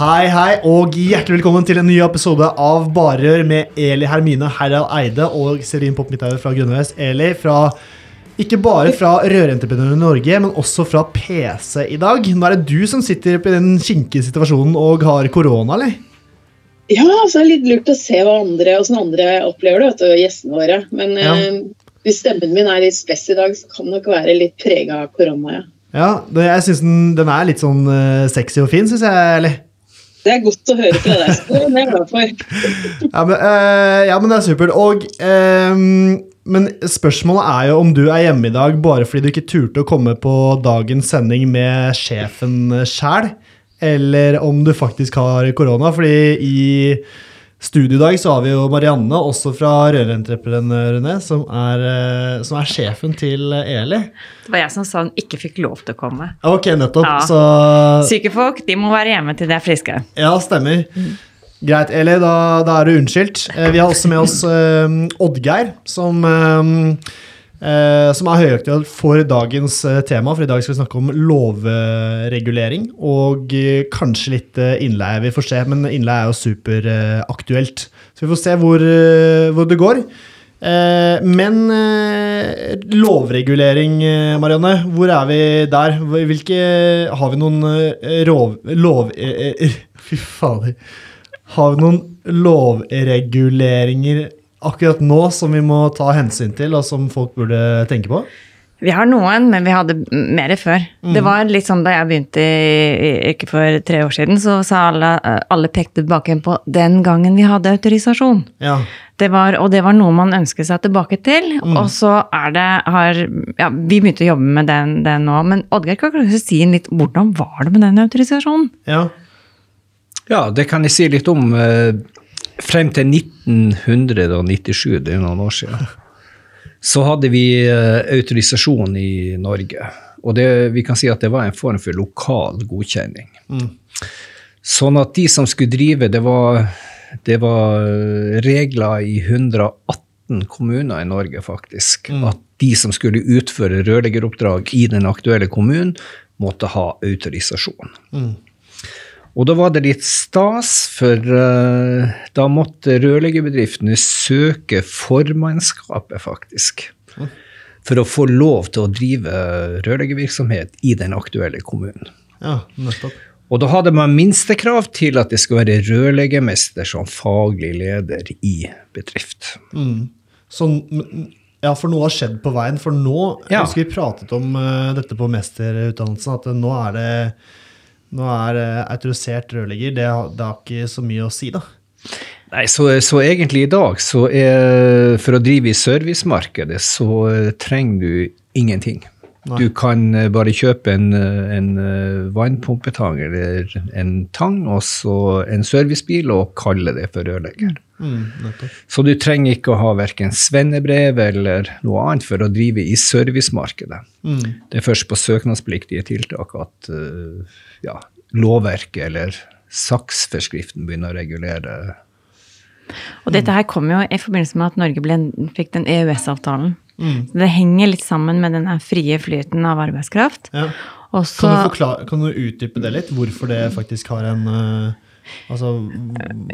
Hei, hei, og hjertelig velkommen til en ny episode av Barrør med Eli Hermine Herald Eide og Serin Popp Midthaug fra Grønneves. Eli fra ikke bare fra Rørentreprenørene Norge, men også fra PC i dag. Nå er det du som sitter i den kinkige situasjonen og har korona, eller? Ja, altså det er litt lurt å se hva andre, hvordan andre opplever det, vet du, gjestene våre. Men ja. eh, hvis stemmen min er litt spess i dag, så kan det nok være litt prega av korona, ja. Ja, det, jeg syns den, den, er litt sånn uh, sexy og fin, syns jeg, eller? Det er godt å høre fra deg. Det er jeg glad for. ja, men, uh, ja, men det er supert. Og um, men spørsmålet er jo om du er hjemme i dag bare fordi du ikke turte å komme på dagens sending med sjefen sjæl, eller om du faktisk har korona. Fordi i studio i dag så har vi jo Marianne, også fra Rørentreprenørene, som, eh, som, er sjefen til Eli. Det var jeg som sa hun ikke fikk lov til å komme. Ok, nettopp. Ja. Så... Syke folk de må være hjemme til de er friske. Ja, stemmer. Mm. Greit, Eli, da, da, er du unnskyldt. Eh, vi har også med oss um, Oddgeir, som uh, Eh, som er høyaktuell for dagens eh, tema, for i dag skal vi snakke om lovregulering. Og eh, kanskje litt innleie. Vi får se, men innleie er jo superaktuelt. Så vi får se hvor, hvor det går. Men lovregulering, Marianne, hvor er vi der? Hvilke Har vi noen rov... Lov... Fy fader. Har vi noen lovreguleringer akkurat nå som vi må ta hensyn til, og som folk burde tenke på? Vi har noen, men vi hadde mer før. Mm. Det var litt sånn Da jeg begynte i yrket for tre år siden, så sa alle, alle pekte tilbake på den gangen vi hadde autorisasjon. Ja. Det var, og det var noe man ønsket seg tilbake til. Mm. Og så er det har, ja, Vi begynte å jobbe med den, den nå. Men Oddgeir, kan du si litt hvordan var det med den autorisasjonen? Ja. ja, det kan jeg si litt om. Eh, frem til 1997, det er noen år siden, så hadde vi eh, autorisasjon i Norge. Og det, vi kan si at det var en form for lokal godkjenning. Mm. Sånn at de som skulle drive, det var, det var regler i 118 kommuner i Norge, faktisk. Mm. At de som skulle utføre rørleggeroppdrag i den aktuelle kommunen, måtte ha autorisasjon. Mm. Og da var det litt stas, for uh, da måtte rørleggerbedriftene søke formannskapet, faktisk. For å få lov til å drive rørleggervirksomhet i den aktuelle kommunen. Ja, nettopp. Og da hadde man minstekrav til at det skulle være rørleggermester som faglig leder i bedrift. Mm. Så, ja, for noe har skjedd på veien. For nå, ja. jeg husker vi pratet om uh, dette på mesterutdannelsen, at nå er det nå er uh, autorisert rørlegger, det, det, har ikke så mye å si, da. Nei, så, så, egentlig i dag, så er For å drive i servicemarkedet, så uh, trenger du ingenting. Nei. Du kan uh, bare kjøpe en, en vannpumpetang eller en tang og så en servicebil og kalle det for rørlegger. Mm, så du trenger ikke å ha verken svennebrev eller noe annet for å drive i servicemarkedet. Mm. Det er først på søknadspliktige tiltak at uh, ja, lovverket eller saksforskriften begynner å regulere. Og dette her kom jo i forbindelse med at Norge ble, fikk den EØS-avtalen. Mm. Det henger litt sammen med den frie flyten av arbeidskraft. Ja. Også, kan, du forklare, kan, du utdype det litt? Hvorfor det faktisk har en uh Altså,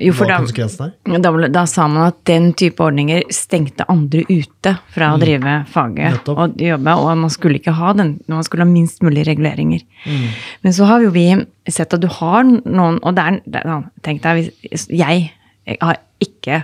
jo, hva er konsekvensen der? Da, da, sa man at den type ordninger stengte andre ute fra å mm. drive faget Nettopp. og jobbe, og man skulle ikke ha den, man skulle ha minst mulig reguleringer. Mm. Men så har jo vi sett at du har noen Og det er, tenk deg, jeg, har ikke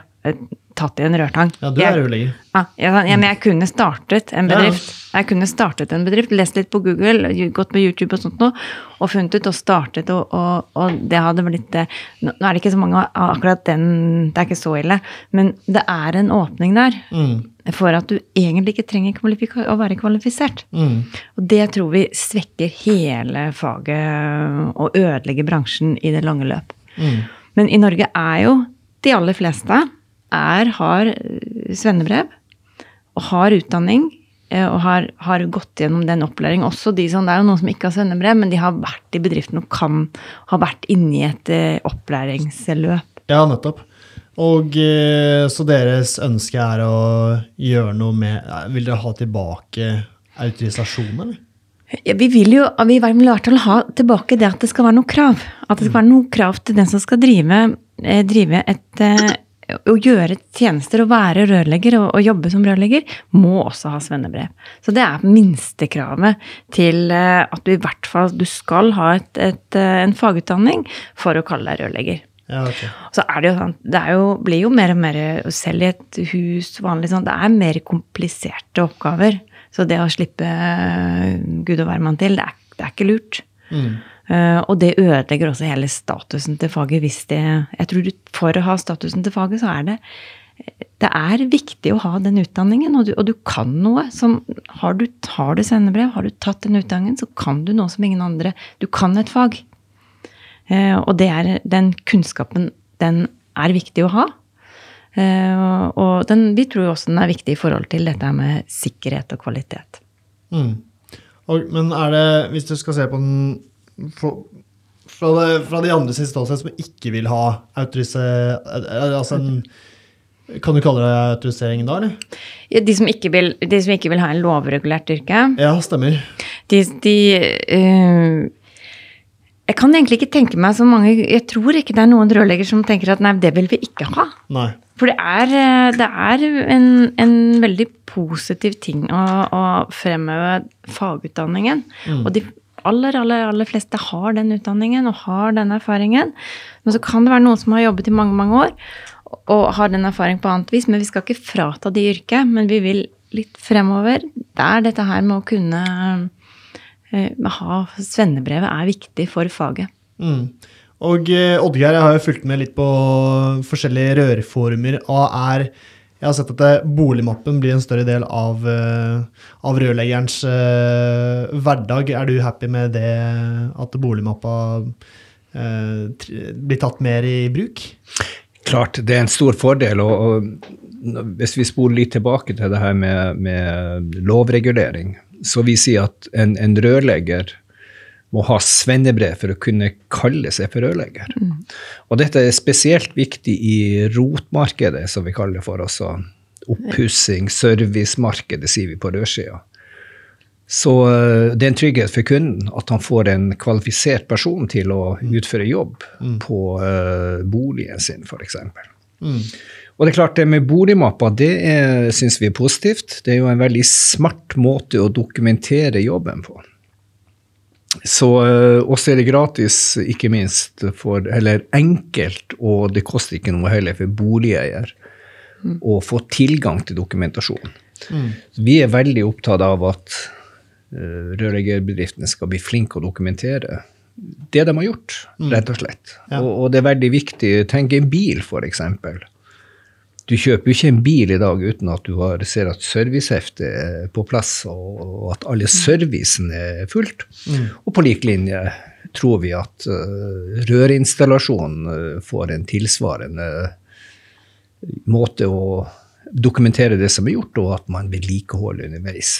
tatt i en rørtang. Ja, du er rørlegger. Ja, ja, men jeg kunne startet en bedrift. Ja. Jeg kunne startet en bedrift, lest litt på Google, gått på YouTube og sånt noe, og funnet ut og startet, og, og, og det hadde blitt Nå er det ikke så mange av akkurat den, det er ikke så ille, men det er en åpning der. Mm. for at du egentlig ikke trenger å være kvalifisert. Mm. Og det tror vi svekker hele faget og ødelegger bransjen i det lange løp. Mm. Men i Norge er jo de aller fleste er, har svennebrev og har utdanning eh, og har, har, gått gjennom den opplæringen. Også de som, Det er jo noen som ikke har svennebrev, men de har vært i bedriften og kan ha vært inni et eh, opplæringsløp. Ja, nettopp. Og eh, så deres ønske er å gjøre noe med Vil dere ha tilbake autorisasjon, eller? Ja, vi vil jo vi vil i hvert fall ha tilbake det at det skal være noe krav. At det skal være noe krav til den som skal drive, eh, drive et å gjøre tjenester og være rørlegger og, og, jobbe som rørlegger, må også ha svennebrev. Så det er minstekravet til at du i hvert fall du skal ha et, et, en fagutdanning for å kalle deg rørlegger. Ja, okay. Så er det jo sånn Det jo, blir jo mer og mer Selv i et hus vanlig sånn Det er mer kompliserte oppgaver. Så det å slippe Gud og hvermann til, det er, det er, ikke lurt. Mm. Uh, og det ødelegger også hele statusen til faget hvis det Jeg tror for å ha statusen til faget, så er det det er viktig å ha den utdanningen, og du, og du kan noe. Som, har du, har du sendebrev, har du tatt den utdanningen, så kan du noe som ingen andre. Du kan et fag. Eh, og det er, den kunnskapen, den er viktig å ha. Eh, og den, vi tror også den er viktig i forhold til dette med sikkerhet og kvalitet. Mm. Og, men er det, hvis du skal se på den for, fra, det, fra, de andre sin ståsted som ikke vil ha autorisering Altså en, kan du kalle det autorisering da, eller? Ja, de, som vil, de, som ikke vil, ha en lovregulert yrke? Ja, stemmer. De, de uh, jeg kan egentlig ikke tenke meg så mange Jeg tror ikke det er noen rørlegger som tenker at nei, det vil vi ikke ha. Nei. For det er, eh, det er en, en, veldig positiv ting å, å fremheve fagutdanningen. Mm. Og de aller, aller, aller fleste har den utdanningen og har den erfaringen. Men så kan det være noen som har jobbet i mange, mange år og har den erfaring på annet vis. Men vi skal ikke frata de yrket, men vi vil litt fremover. Det er dette her med å kunne Eh, ha svennebrevet er viktig for faget. Mm. Og eh, Oddgeir, jeg har jo fulgt med litt på forskjellige rørformer. og er jeg har sett at boligmappen blir en større del av, uh, av rørleggerens uh, hverdag. Er du happy med det, at boligmappa uh, blir tatt mer i bruk? Klart, det er en stor fordel. og, og hvis vi spoler litt tilbake til det her med, med lovregulering, så vi sier at en, en, rørlegger må ha svennebrev for å kunne kalle seg for rørlegger. Mm. Og dette er spesielt viktig i rotmarkedet, som vi kaller det for. også Oppussing, servicemarkedet, sier vi på rørsida. Så eh, det er en trygghet for kunden at han får en kvalifisert person til å mm. utføre jobb mm. på uh, boligen sin, f.eks. Mm. Og det er klart, det med boligmapper det syns vi er positivt. Det er jo en veldig smart måte å dokumentere jobben på. Så uh, også er det gratis, ikke minst, for, eller enkelt, og det koster ikke noe heller for boligeier mm. å få tilgang til dokumentasjon. Mm. vi er veldig opptatt av at uh, rørleggerbedriftene skal bli flinke å dokumentere det de har gjort, mm. rett og slett. Ja. Og, og, det er veldig viktig. Tenk en bil, f.eks. Du kjøper jo ikke en bil i dag uten at du har, ser at serviceheftet er på plass, og at alle mm. servicen er fullt. Mm. Og på lik linje tror vi at uh, rørinstallasjonen uh, får en tilsvarende måte å dokumentere det som er gjort, og at man vedlikeholder underveis,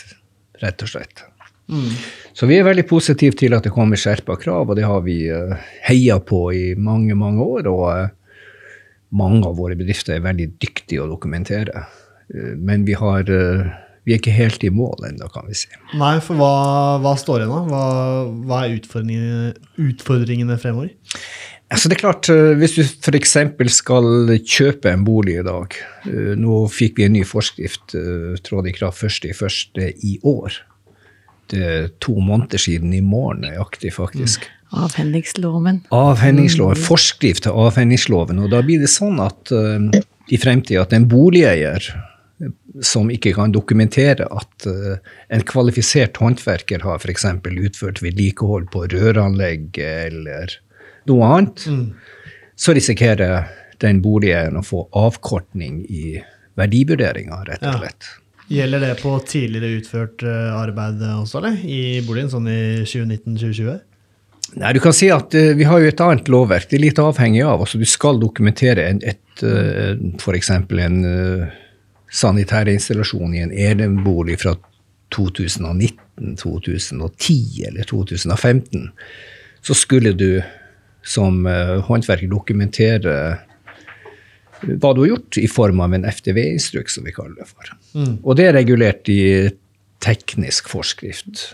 rett og slett. Mm. Så vi er veldig positive til at det kommer skjerpa krav, og det har vi uh, heia på i mange, mange år. og mange av våre bedrifter er veldig dyktige å dokumentere. Eh, men vi, har, eh, vi er ikke helt i mål ennå, kan vi si. Nei, for hva, hva står igjen da? Hva, hva, er utfordringene, utfordringene fremover? Altså det er klart, eh, Hvis du f.eks. skal kjøpe en bolig i dag Nå fikk vi en ny forskrift, trådte i kraft først i første i år. Det er to måneder siden i morgen nøyaktig, faktisk. Mm. Avhendingsloven. Avhendingsloven, Forskrift til avhendingsloven. Og da blir det sånn at uh, i fremtida at en boligeier som ikke kan dokumentere at uh, en kvalifisert håndverker har f.eks. utført vedlikehold på røranlegg eller noe annet, mm. så risikerer den boligeieren å få avkortning i verdivurderinga, rett og slett. Ja. Gjelder det på tidligere utført arbeid også, eller? I boligen, sånn i 2019-2020? Nei, du kan si at uh, Vi har jo et annet lovverk. Det er litt avhengig av. altså Du skal dokumentere en, et, uh, f.eks. en uh, sanitær installasjon i en enebolig fra 2019, 2010 eller 2015. Så skulle du som uh, håndverker dokumentere hva du har gjort, i form av en FDV-instruks, som vi kaller det for. Mm. Og det er regulert i teknisk forskrift.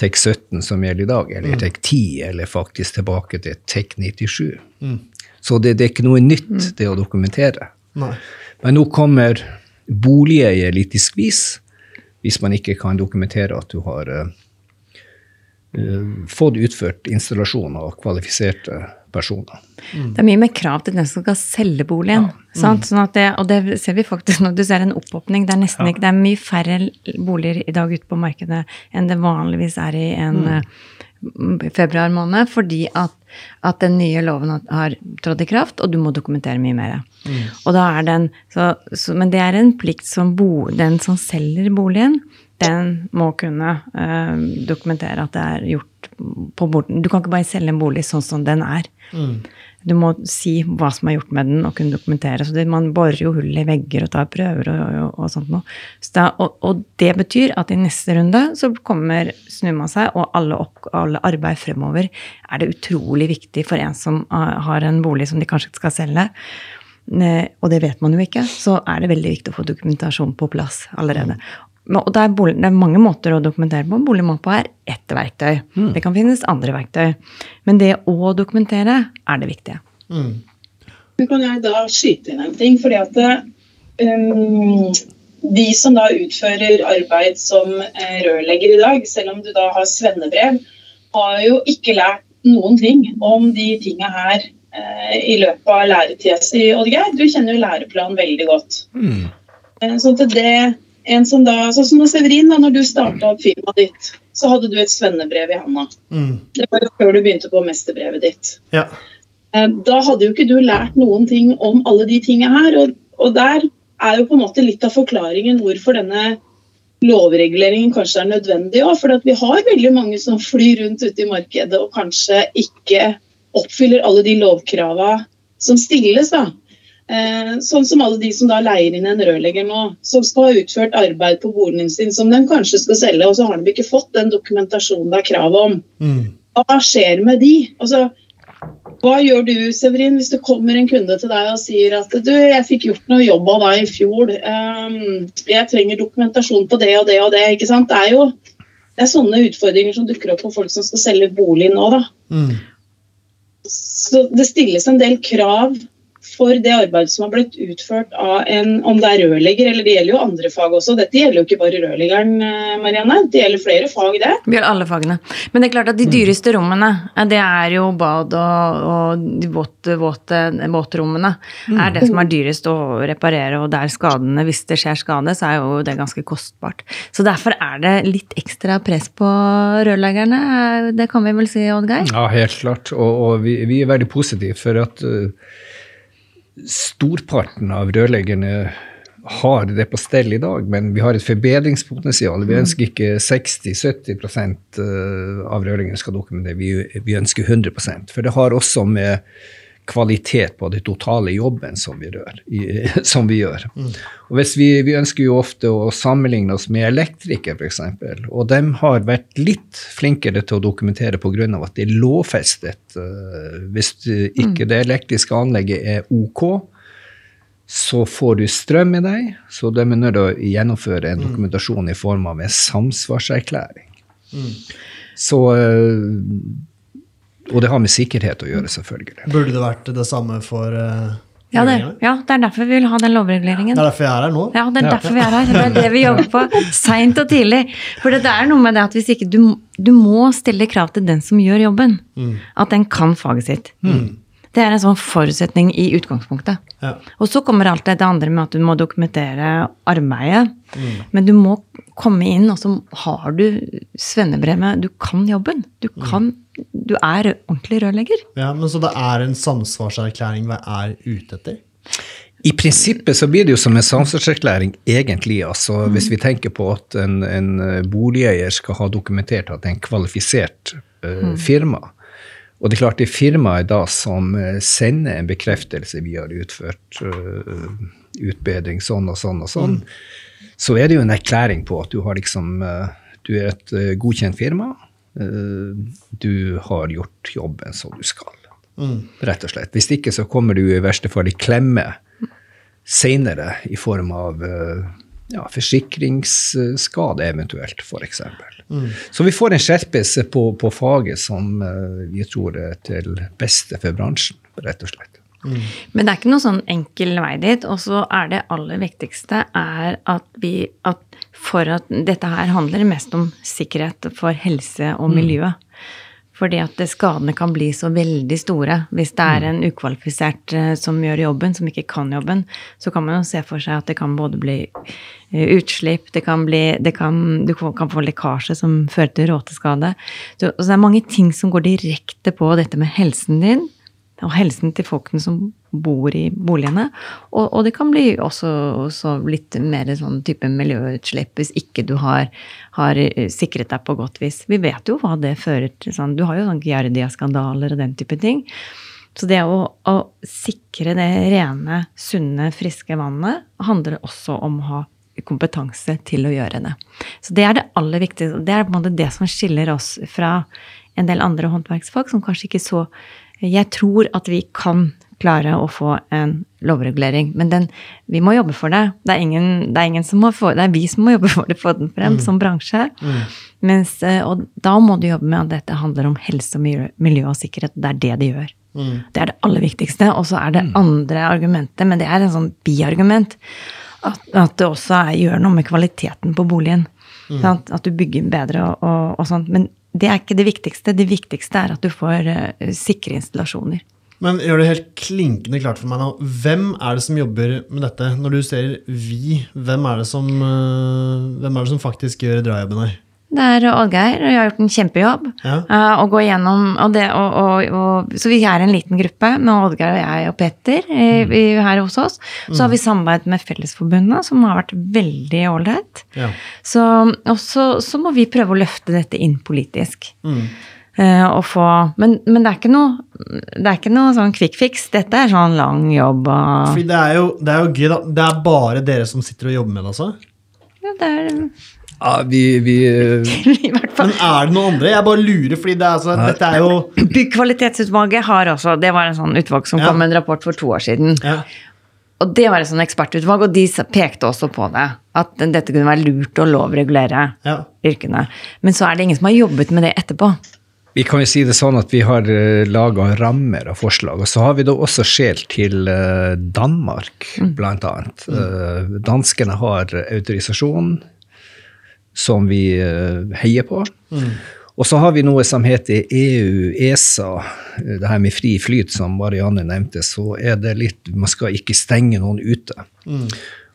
TEK 17 som gjelder i dag, eller mm. TEK 10, eller faktisk tilbake til TEK 97. Mm. Så det, det, er ikke noe nytt, mm. det å dokumentere. Nei. Men nå kommer boligeier litt i skvis hvis man ikke kan dokumentere at du har uh, fått utført installasjon av kvalifiserte personer. Mm. Det er mye mer krav til den som skal selge boligen. Ja. Mm. Sånn det, og det ser vi faktisk når du ser en oppåpning. Det er nesten ja. ikke, det er mye færre boliger i dag ute på markedet enn det vanligvis er i en mm. Eh, februar måned, fordi at, at, den nye loven har trådt i kraft, og du må dokumentere mye mer. Mm. Og da er den, så, så, men det er en plikt som bo, den som selger boligen, den må kunne uh, dokumentere at det er gjort på borden. Du kan ikke bare selge en bolig sånn som den er. Mm. Du må si hva som er gjort med den, og kunne dokumentere. Så det, man borer jo hull i vegger og tar prøver og, og, og sånt noe. Så da, og, og, det betyr at i neste runde så kommer snur man seg, og alle, opp, alle, arbeid fremover er det utrolig viktig for en som har en bolig som de kanskje skal selge. Og det vet man jo ikke. Så er det veldig viktig å få dokumentasjon på plass allerede. Og det er, bolig, det er, mange måter å dokumentere på. Boligmappa er ett verktøy. Mm. Det kan finnes andre verktøy. Men det å dokumentere er det viktige. Mm. kan jeg da skyte inn en ting? fordi at um, de som da utfører arbeid som eh, rørlegger i dag, selv om du da har svennebrev, har jo ikke lært noen ting om de tinga her eh, i løpet av læretida si. Oddgeir, du kjenner jo læreplanen veldig godt. Mm. Eh, så til det en som da, sånn som Severin, da når du starta opp firmaet ditt, så hadde du et svennebrev i handa. Mm. Det var før du begynte på mesterbrevet ditt. Ja. Eh, da hadde jo ikke du lært noen ting om alle de tinga her. Og, og, der er jo på en måte litt av forklaringen hvorfor denne lovreguleringen kanskje er nødvendig òg. For vi har veldig mange som flyr rundt ute i markedet og kanskje ikke oppfyller alle de lovkrava som stilles. da. Eh, sånn som alle de som da leier inn en rørlegger nå, som skal ha utført arbeid på boligen sin som de kanskje skal selge, og så har de ikke fått den dokumentasjonen det er krav om. Mm. Hva skjer med de? Altså, hva gjør du, Severin, hvis det kommer en kunde til deg og sier at du, jeg fikk gjort noe jobb av deg i fjor, um, jeg trenger dokumentasjon på det og det og det. ikke sant? Det er jo det er sånne utfordringer som dukker opp for folk som skal selge bolig nå. da. Mm. Så det stilles en del krav for det arbeidet som har blitt utført av en, om det er rørlegger, eller det gjelder jo andre fag også. Dette gjelder jo ikke bare rørleggeren, eh, Marianne. Det gjelder flere fag, det. Det gjelder alle fagene. Men det er klart at de dyreste rommene, eh, det er jo bad og, og de våte, våte våtrommene. Mm. er det som er dyrest å reparere, og der skadene, hvis det skjer skade, så er jo det ganske kostbart. Så derfor er det litt ekstra press på rørleggerne, det kan vi vel si, Oddgeir? Ja, helt klart. Og, og vi, vi, er veldig positive for at uh, storparten av rørleggerne har det på stell i dag, men vi har et forbedringspotensial. Vi ønsker ikke 60-70 eh, av rørleggerne skal dokumentere, vi, ønsker 100% For det har også med kvalitet på den totale jobben som vi, rør, i, som vi gjør. Mm. Og vi, vi, ønsker jo ofte å sammenligne oss med elektrikere, f.eks. Og de har vært litt flinkere til å dokumentere pga. at det er lovfestet. Uh, hvis ikke mm. det elektriske anlegget er OK, så får du strøm i deg. Så de er nødt til å gjennomføre en mm. dokumentasjon i form av en samsvarserklæring. Mm. Så uh, og det har med sikkerhet å gjøre, selvfølgelig. Burde det vært det samme for uh, ja det, ja, det er derfor vi vil ha den lovreguleringen. Det er derfor jeg er her nå? Ja, det er derfor vi er her. Det er det vi jobber på. Seint og tidlig. For det er noe med det at hvis ikke du, du må stille krav til den som gjør jobben. Mm. At den kan faget sitt. Mm. Det er en sånn forutsetning i utgangspunktet. Ja. Og så kommer alt det andre med at du må dokumentere arbeidet. Mm. Men du må komme inn, og så har du svennebrevet. Du kan jobben. Du, mm. du er ordentlig rørlegger. Ja, men Så det er en samsvarserklæring hva er ute etter? I prinsippet så blir det jo som en samsvarserklæring, egentlig. altså Hvis vi tenker på at en, en boligeier skal ha dokumentert at det er en kvalifisert uh, firma. Og det er klart det er firmaet da som sender en bekreftelse vi har utført uh, utbedring sånn og sånn og sånn. Mm. Så er det jo en erklæring på at du har liksom uh, Du er et godkjent firma. du har gjort jobben som du skal. Mm. Rett og slett. Hvis ikke så kommer du i verste fall i klemme seinere i form av eh, ja, forsikringsskade eventuelt, f.eks. Mm. Så vi får en skjerpelse på, på faget som uh, vi tror er til beste for bransjen, rett og slett. Mm. Men det er ikke noe sånn enkel vei dit. Og så er det aller viktigste er at vi at for at dette her handler mest om sikkerhet for helse og miljø. Mm. Fordi at skadene kan bli så veldig store. Hvis det er mm. en ukvalifisert eh, som gjør jobben, som ikke kan jobben, så kan man jo se for seg at det kan både bli eh, utslipp, det kan bli det kan, Du kan få lekkasje som fører til råteskade. Så, så det er mange ting som går direkte på dette med helsen din og helsen til folkene som bor i boligene. Og, og det kan bli også, også, litt mer sånn type miljøutslipp hvis ikke du har, har, eh, sikret deg på godt vis. Vi vet jo hva det fører til. Sånn, du har jo sånn Giardia-skandaler og den type ting. Så det å, å, sikre det rene, sunne, friske vannet handler også om å ha kompetanse til å gjøre det. Så det er det aller viktigste. Det er på en måte det som skiller oss fra en del andre håndverksfag som kanskje ikke så jeg tror at vi kan klare å få en lovregulering, men den, vi må jobbe for det. Det er, ingen, det er, ingen som må få, det er vi som må jobbe for det, få den frem, mm. som bransje. Mm. Mens, eh, og da må du jobbe med at dette handler om helse miljø, miljø og sikkerhet. Det er det de gjør. Mm. Det er det aller viktigste. Og så er det mm. andre argumentet, men det er en sånn biargument. At, at det også er, gjør noe med kvaliteten på boligen. Mm. At du bygger bedre og, og, og sånt. Men det er ikke det viktigste. Det viktigste er at du får uh, sikre installasjoner. Men gjør det helt klinkende klart for meg nå, hvem er det som jobber med dette? Når du ser vi, hvem er det som, uh, hvem er det som faktisk gjør drahjobben her? Det er Oddgeir, og jeg har gjort en kjempejobb. Ja. Uh, å gå igjennom, og det, og, og, og, så vi er en liten gruppe med Oddgeir og jeg og Petter mm. i, her hos oss. Så mm. har vi samarbeid med Fellesforbundet, som har vært veldig ålreit. Ja. Så, og så, så, må vi prøve å løfte dette inn politisk. Mm. Uh, få, men, men, det er ikke noe det er ikke noe sånn quick fix. Dette er sånn lang jobb. Og... det er, jo, det er jo gøy, da. Det er bare dere som sitter og jobber med det, altså? Ja, det er ja, vi, vi Men er det noen andre? Jeg bare lurer, fordi det er, altså, dette er jo Byggkvalitetsutvalget har også Det var en sånn utvalg som ja. kom med en rapport for to år siden. Ja. Og det var et sånn ekspertutvalg, og de pekte også på det. At dette kunne være lurt å lovregulere ja. yrkene. Men så er det ingen som har jobbet med det etterpå. Vi kan jo si det sånn at vi har eh, laga rammer av forslag. Og så har vi da også skjelt til Danmark, Danmark, mm. blant annet. Uh, danskene har autorisasjon som vi eh, heier på. Mm. Og så har vi noe som heter EU, ESA, det her med fri flyt som Marianne nevnte. Så er det litt Man skal ikke stenge noen ute. Mm.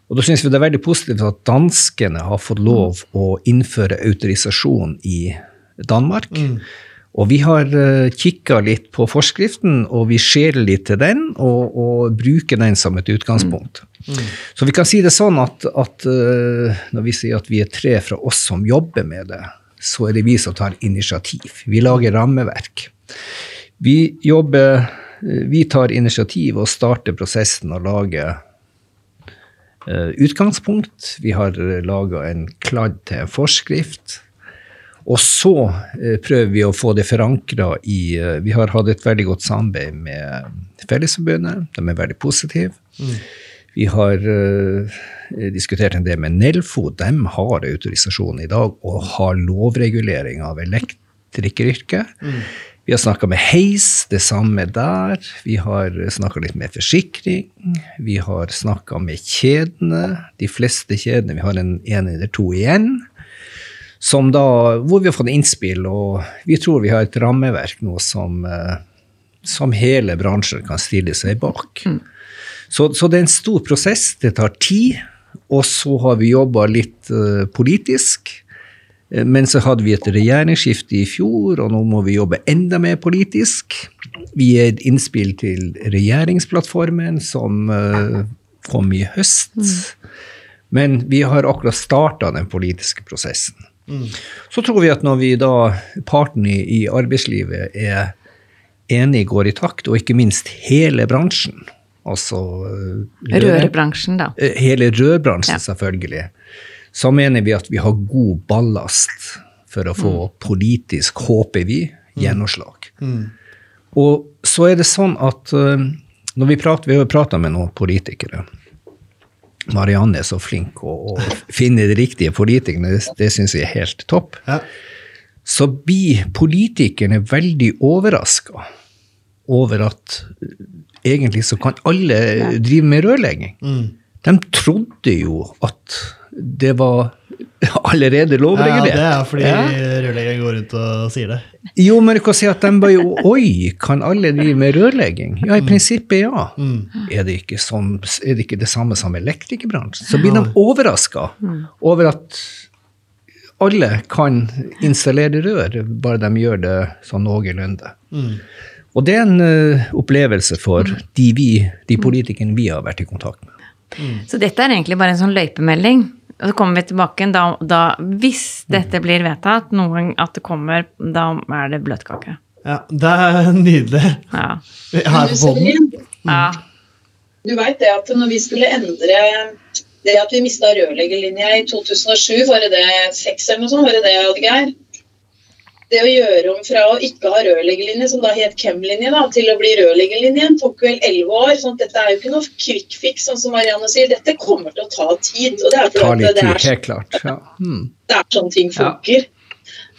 Og da syns vi det er veldig positivt at danskene har fått lov å innføre autorisasjon i Danmark. Mm. Og vi har uh, eh, kikka litt på forskriften, og vi ser litt til den, og, og bruker den som et utgangspunkt. Mm. Mm. Så vi kan si det sånn at, at uh, når vi sier at vi er tre fra oss som jobber med det, så er det vi som tar initiativ. Vi lager rammeverk. Vi jobber uh, Vi tar initiativ og starter prosessen og lager utgangspunkt. Vi har laga en kladd til en forskrift. Og så eh, prøver vi å få det forankra i eh, Vi har hatt et veldig godt samarbeid med Fellesforbundet. De er veldig positive. Mm. Vi har uh, diskutert en del med Nelfo. De har autorisasjon i dag og har lovregulering av elektrikeryrket. Mm. Vi har snakka med Heis, det samme der. Vi har snakka litt med forsikring. Vi har snakka med kjedene. De fleste kjedene. Vi har en, en eller to igjen da, hvor vi har fått innspill, og vi tror vi har et rammeverk nå som, eh, som hele bransjen kan stille seg bak. Mm. Så, så, det er en stor prosess. Det tar tid. Og så har vi jobba litt uh, politisk. Eh, men så hadde vi et regjeringsskifte i fjor, og nå må vi jobbe enda mer politisk. Vi gir et innspill til regjeringsplattformen som uh, kom i høst. Mm. Men vi har akkurat starta den politiske prosessen. Mm. Så tror vi at når vi da, partene i, i arbeidslivet er enige, går i takt, og ikke minst hele bransjen, altså røre, Rørbransjen, da. Hele rørbransjen, ja. selvfølgelig. Så mener vi at vi har god ballast for å få mm. politisk, håper vi, mm. gjennomslag. Mm. Og så er det sånn at uh, når vi prater, vi har prata med noen politikere Marianne er så flink å, å finne de riktige politikerne, det, det syns jeg er helt topp. Ja. Så blir politikerne veldig overraska over at egentlig så kan alle drive med rørlegging. Mm. De trodde jo at det var allerede lovregulert. Ja, det er fordi ja. rørleggeren går rundt og sier det. Jo, men du kan si at de bare jo Oi, kan alle drive med rørlegging? Ja, i mm. prinsippet ja. Mm. Er, det ikke sånn, er det ikke det samme som elektrikerbransjen? Så blir de overraska mm. over at alle kan installere rør, bare de gjør det sånn noenlunde. Mm. Og det er en uh, opplevelse for mm. de, vi, de politikerne vi har vært i kontakt med. Mm. Så dette er egentlig bare en sånn løypemelding og så kommer vi tilbake da, da hvis dette blir vedtatt, noen, at det kommer, da er det bløtkake. Ja, det er nydelig. Ja. Her på poden. Ja. Du veit det at når vi skulle endre det at vi mista rørleggerlinja i 2007, var det seks eller noe sånt? Var det det, Oddgeir? Det å gjøre om fra å ikke ha rørleggerlinje, som da het Chem-linje, til å bli rørleggerlinje, tok vel elleve år. sånn at dette er jo ikke noe quick fix, sånn som Marianne sier. Dette kommer til å ta tid. og Det er fordi det, er, helt klart. Ja. Hmm. det er sånn ting funker. Ja.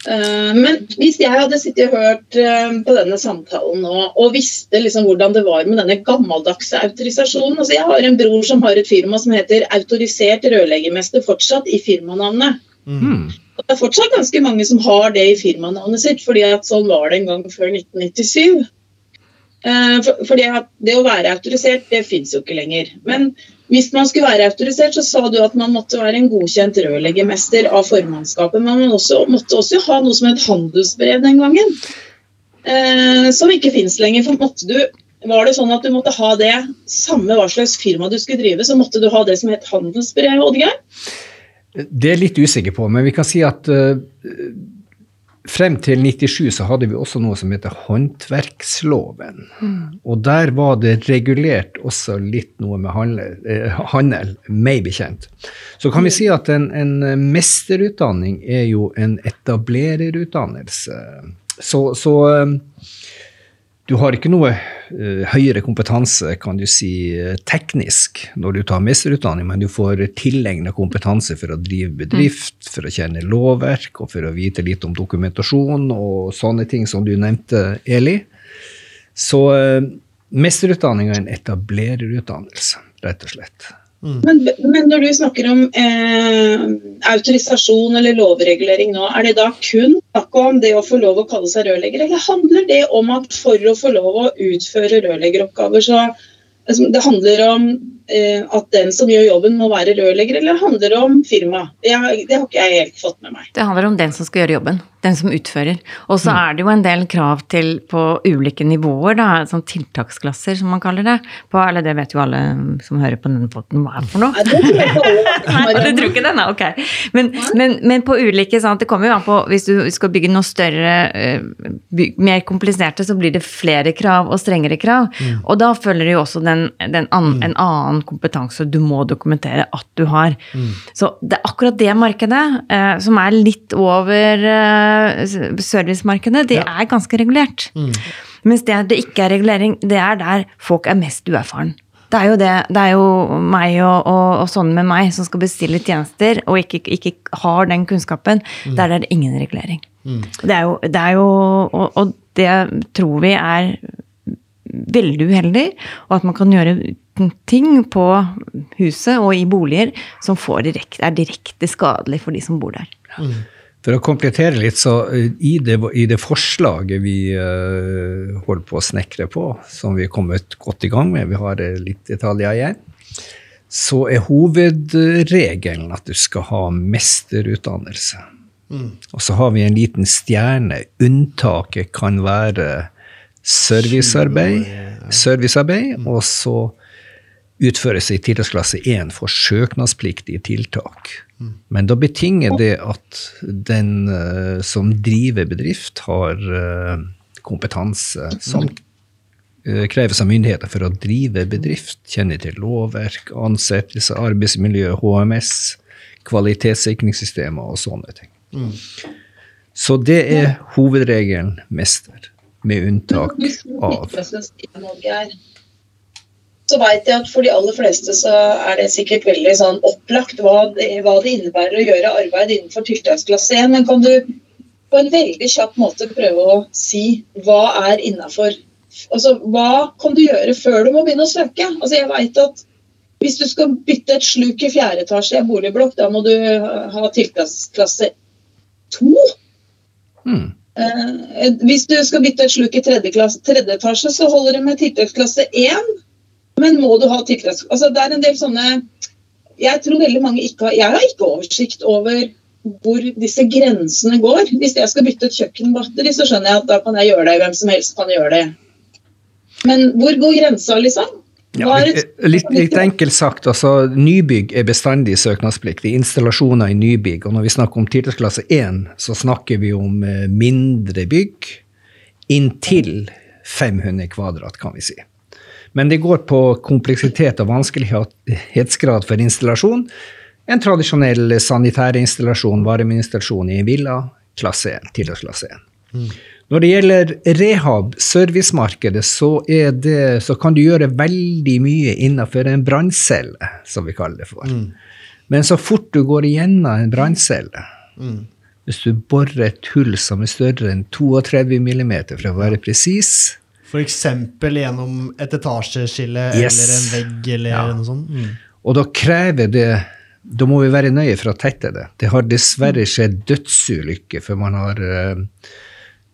Uh, men hvis jeg hadde sittet og hørt uh, på denne samtalen nå, og visste liksom hvordan det var med denne gammeldagse autorisasjonen altså Jeg har en bror som har et firma som heter Autorisert rørleggermester fortsatt i firmanavnet. Mm. Det er fortsatt ganske mange som har det i firmanavnet sitt, fordi at sånn var det en gang før 1997. Eh, for, fordi at det å være autorisert, det fins jo ikke lenger. Men hvis man skulle være autorisert, så sa du at man måtte være en godkjent rørleggermester av formannskapet. Men man også, måtte også ha noe som het handelsbrev den gangen. Eh, som ikke fins lenger. For måtte du var det sånn at du måtte ha det, samme hva slags firma du skulle drive, så måtte du ha det som het handelsbrev, Oddgeir? Det er jeg litt usikker på, men vi kan si at uh, frem til 97 så hadde vi også noe som heter håndverksloven. Mm. Og der var det regulert også litt noe med handel, eh, handel meg bekjent. Så kan vi si at en, en mesterutdanning er jo en etablererutdannelse. Så, så uh, du har ikke noe uh, høyere kompetanse, kan du si, uh, teknisk når du tar mesterutdanning, men du får tilegna kompetanse for å drive bedrift, mm. for å kjenne lovverk og for å vite litt om dokumentasjon og sånne ting som du nevnte, Eli. Så uh, mesterutdanning er en etablererutdannelse, rett og slett. Mm. Men, men, når du snakker om eh, autorisasjon eller lovregulering nå, er det da kun snakk om det å få lov å kalle seg rørlegger, eller handler det om at for å få lov å utføre rørleggeroppgaver, så altså, det handler om eh, at den som gjør jobben, må være rørlegger, eller handler det om firma? Det har, det har ikke jeg helt fått med meg. Det handler om den som skal gjøre jobben. Den som utfører. Og så mm. er det jo en del krav til på ulike nivåer, da, sånn tiltaksklasser som man kaller det. På, eller det vet jo alle som hører på denne potten hva er for noe. Nei, det tror jeg du tror ikke det? da? ok. Men, men, men, på ulike sånn, Det kommer jo an på Hvis du skal bygge noe større, byg, mer kompliserte, så blir det flere krav og strengere krav. Mm. Og da følger det jo også den, den an, mm. en annen kompetanse du må dokumentere at du har. Mm. Så det er akkurat det markedet, eh, som er litt over eh, servicemarkedet, det ja. er ganske regulert. Mm. Mens det det ikke er regulering, det er der folk er mest uerfaren. Det er jo det. Det er jo meg og, og, og sånne med meg som skal bestille tjenester, og ikke, ikke har den kunnskapen. Mm. Der er det ingen regulering. Mm. Det er jo, det er jo og, og det tror vi er veldig uheldig, og at man kan gjøre ting på huset og i boliger som direkte, er direkte skadelig for de som bor der. Mm. For å komplettere litt, så eh, i det, i det forslaget vi uh, holder på å snekre på, som vi er kommet godt i gang med, vi har litt detaljer igjen, så er hovedregelen at du skal ha mesterutdannelse. Mm. Og så har vi en liten stjerne. Unntaket kan være servicearbeid, servicearbeid mm. og så utføres i tiltaksklasse 1 for søknadspliktige tiltak. Men da betinger det at den uh, som driver bedrift, har uh, kompetanse som uh, kreves av myndigheter for å drive bedrift. Kjenner til lovverk, ansettelse, arbeidsmiljø, HMS, kvalitetssikringssystemer og sånne ting. Mm. Så det er hovedregelen mester, med unntak av så veit jeg at for de aller fleste så er det sikkert veldig sånn opplagt hva det, hva det innebærer å gjøre arbeid innenfor tiltaksklasse 1. Men kan du på en veldig kjapp måte prøve å si hva er innafor Altså, hva kan du gjøre før du må begynne å søke? Altså, jeg vet at Hvis du skal bytte et sluk i fjerde etasje i en boligblokk, da må du ha tiltaksklasse 2. Hmm. Eh, hvis du skal bytte et sluk i tredje, klasse, tredje etasje, så holder det med tiltaksklasse 1. Men må du ha tiltaks... Altså, det er en del sånne Jeg tror veldig mange ikke har Jeg har ikke oversikt over hvor disse grensene går. Hvis jeg skal bytte et kjøkkenbatteri, så skjønner jeg at da kan jeg gjøre det. Hvem som helst kan gjøre det. Men hvor går grensa, liksom? Ja, litt, litt, enkelt sagt, altså Nybygg er bestandig søknadspliktig. Installasjoner i nybygg. Og når vi snakker om tiltaksklasse 1, så snakker vi om eh, mindre bygg inntil 500 kvadrat, kan vi si. Men det går på kompleksitet og vanskelighetsgrad for installasjon. En tradisjonell sanitærinstallasjon, varmeinstallasjon i en villa, klasse 1, tilleggsklasse 1. Mm. Når det gjelder rehab, servicemarkedet, så, det, så, kan du gjøre veldig mye innenfor en branncelle, som vi kaller det for. Mm. Men så fort du går igjennom en branncelle, mm. hvis du borer et hull som er større enn 32 mm, for å være presis, F.eks. gjennom et etasjeskille yes. eller en vegg eller ja. noe sånt. Mm. Og da krever det Da må vi være nøye for å tette det. Det har dessverre skjedd dødsulykker for man har uh,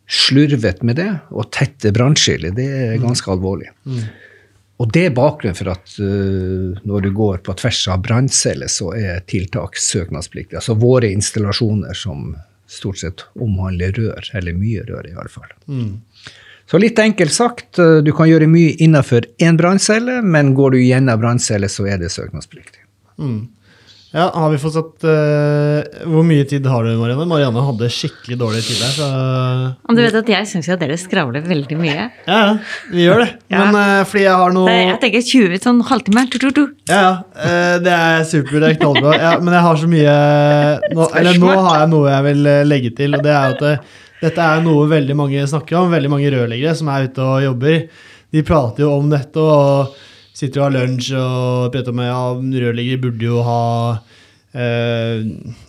slurvet med det. Og tette brannskillet, det er mm. ganske mm. alvorlig. Mm. Og det er bakgrunnen for at uh, når du går på tvers av brannceller, så er tiltak søknadspliktig. Altså våre installasjoner som stort sett omhandler rør, eller mye rør i alle fall. Mm. Så litt enkelt sagt, eh, du kan gjøre mye innenfor én branncelle, men går du gjennom branncelle, så er det søknadspliktig. Mm. Ja, har vi fått satt uh, Hvor mye tid har du, Marianne? Marianne hadde skikkelig dårlig tid der. Så... Du vet at jeg syns jo at dere skravler veldig mye. Ja, vi gjør det. ja. Men uh, fordi jeg har noe Jeg tenker 20 sånn halvtime. Tu, tu, tu. Ja, ja. Uh, det er supert. Det er knallbra. Ja, men jeg har så mye nå, Eller nå har jeg noe jeg vil legge til, og det er at dette er noe veldig mange snakker om, veldig mange rørleggere som er ute og jobber. De prater jo om dette og sitter og har lunsj og prater om ja, rørleggere burde jo ha eh,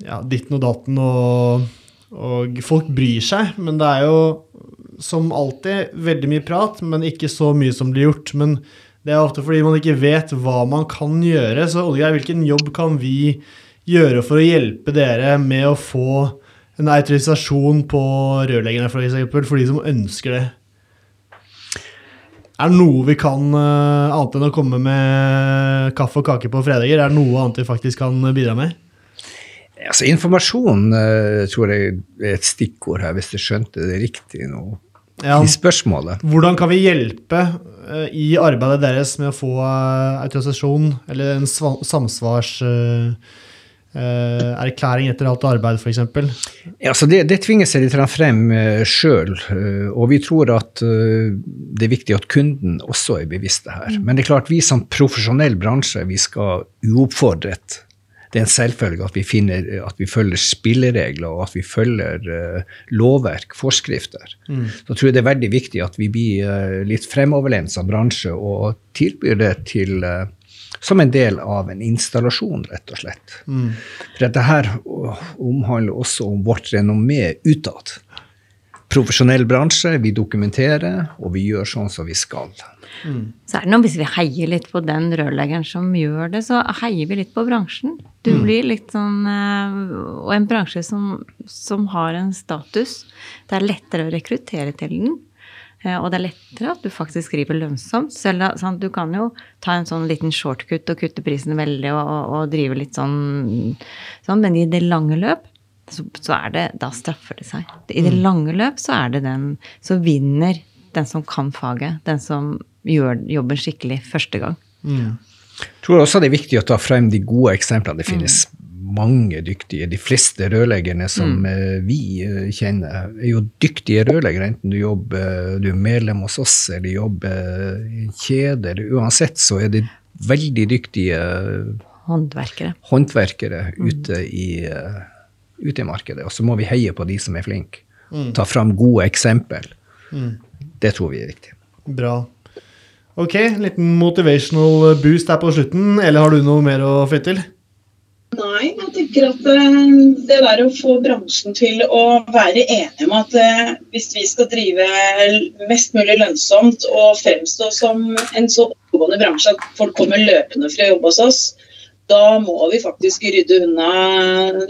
ja, ditten og datten, og, og folk bryr seg. Men det er jo som alltid veldig mye prat, men ikke så mye som blir gjort. Men det er ofte fordi man ikke vet hva man kan gjøre. Så Oddgeir, hvilken jobb kan vi gjøre for å hjelpe dere med å få en autorisasjon på rørleggerne, for, eksempel, for de som ønsker det? Er det noe vi kan, uh, annet enn å komme med kaffe og kake på fredager, er det noe annet vi faktisk kan bidra med? Altså, informasjon uh, tror jeg er et stikkord her, hvis du skjønte det riktig nå. Ja. I spørsmålet. Hvordan kan vi hjelpe uh, i arbeidet deres med å få autorisasjon, eller en samsvars Uh, erklæring etter alt arbeid, f.eks.? Ja, det, det tvinger seg litt frem uh, sjøl. Uh, og vi tror at uh, det er viktig at kunden også er bevisst det her. Mm. Men det er klart, vi som profesjonell bransje vi skal uoppfordret Det er en selvfølge at vi, finner, at vi følger spilleregler og at vi følger lovverk, forskrifter. Mm. Så tror jeg det er veldig viktig at vi blir litt fremoverlent som bransje og tilbyr det til som en del av en installasjon, rett og slett. Mm. For dette her omhandler også om vårt renommé utad. Profesjonell bransje, vi dokumenterer, og vi gjør sånn som vi skal. Mm. Så er det noe, Hvis vi heier litt på den rørleggeren som gjør det, så heier vi litt på bransjen. Du mm. blir litt sånn, eh, Og en bransje som, som har en status. Det er lettere å rekruttere til den. Eh, og det er lettere at du faktisk skriver lønnsomt. Selv, sånn, du kan jo ta en sånn liten shortcut og kutte prisen veldig og, og, og drive litt sånn, sånn, men i det lange løp så, så, er det Da straffer det seg. I det mm. lange løp så er det den Så vinner den som kan faget. Den som gjør jobben skikkelig første gang. Mm. Jeg tror også det er viktig å ta frem de gode eksemplene. Det finnes mange dyktige. De fleste rørleggerne som mm. vi eh, kjenner, er jo dyktige rørleggere, enten du jobber, du er medlem hos oss eller jobber i en kjede. Uansett så er det veldig dyktige Håndverkere. håndverkere ute, i, eh, ute i markedet. Og så må vi heie på de som er flinke. Ta fram gode eksempel. Det tror vi er viktig. Bra. Ok, en liten motivational boost her på slutten. Eller har du noe mer å flytte til? Nei, jeg tenker at eh, det der å få bransjen til å være enige om at eh, hvis vi skal drive mest mulig lønnsomt og fremstå som en så oppegående bransje at folk kommer løpende for å jobbe hos oss, da må vi faktisk rydde unna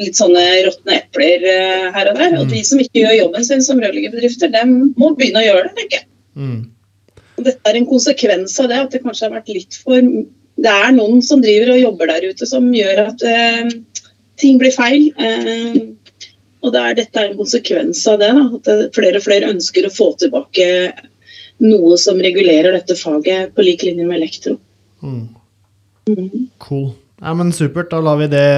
litt sånne råtne epler eh, her og der. Og de som ikke gjør jobben sin som rørleggerbedrifter, dem må begynne å gjøre det, tenker jeg. Mm. Dette er en konsekvens av det, at det kanskje har vært litt for Det er noen som driver og jobber der ute som gjør at eh, ting blir feil. Eh, og det er, dette er en konsekvens av det. Da, at flere og flere ønsker å få tilbake noe som regulerer dette faget på lik linje med elektro. Mm. Mhm. Cool. Ja, men Supert. Da lar vi det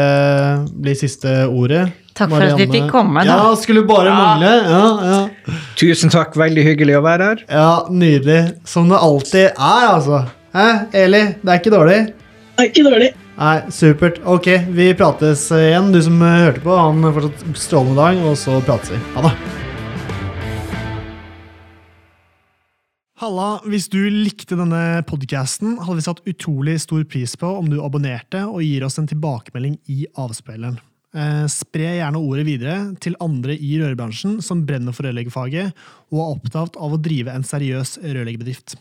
bli siste ordet. Takk for at vi fikk komme, da. Ja, skulle bare mangle. Ja, ja. Tusen takk, veldig hyggelig å være her. ja, nydelig. Som det alltid er, altså. Hæ, Eli? Det er ikke dårlig? Det er ikke dårlig. Nei, supert. Ok, vi prates igjen. Du som eh, hørte på, han fortsatt strålende dag, og så prates vi. Ha det. Halla, hvis du likte denne podcasten, hadde vi satt utrolig stor pris på om du abonnerte og gir oss en tilbakemelding i avspilleren. Eh, spre gjerne ordet videre til andre i rørbransjen som brenner for rørleggerfaget og er opptatt av å drive en seriøs rørleggerbedrift.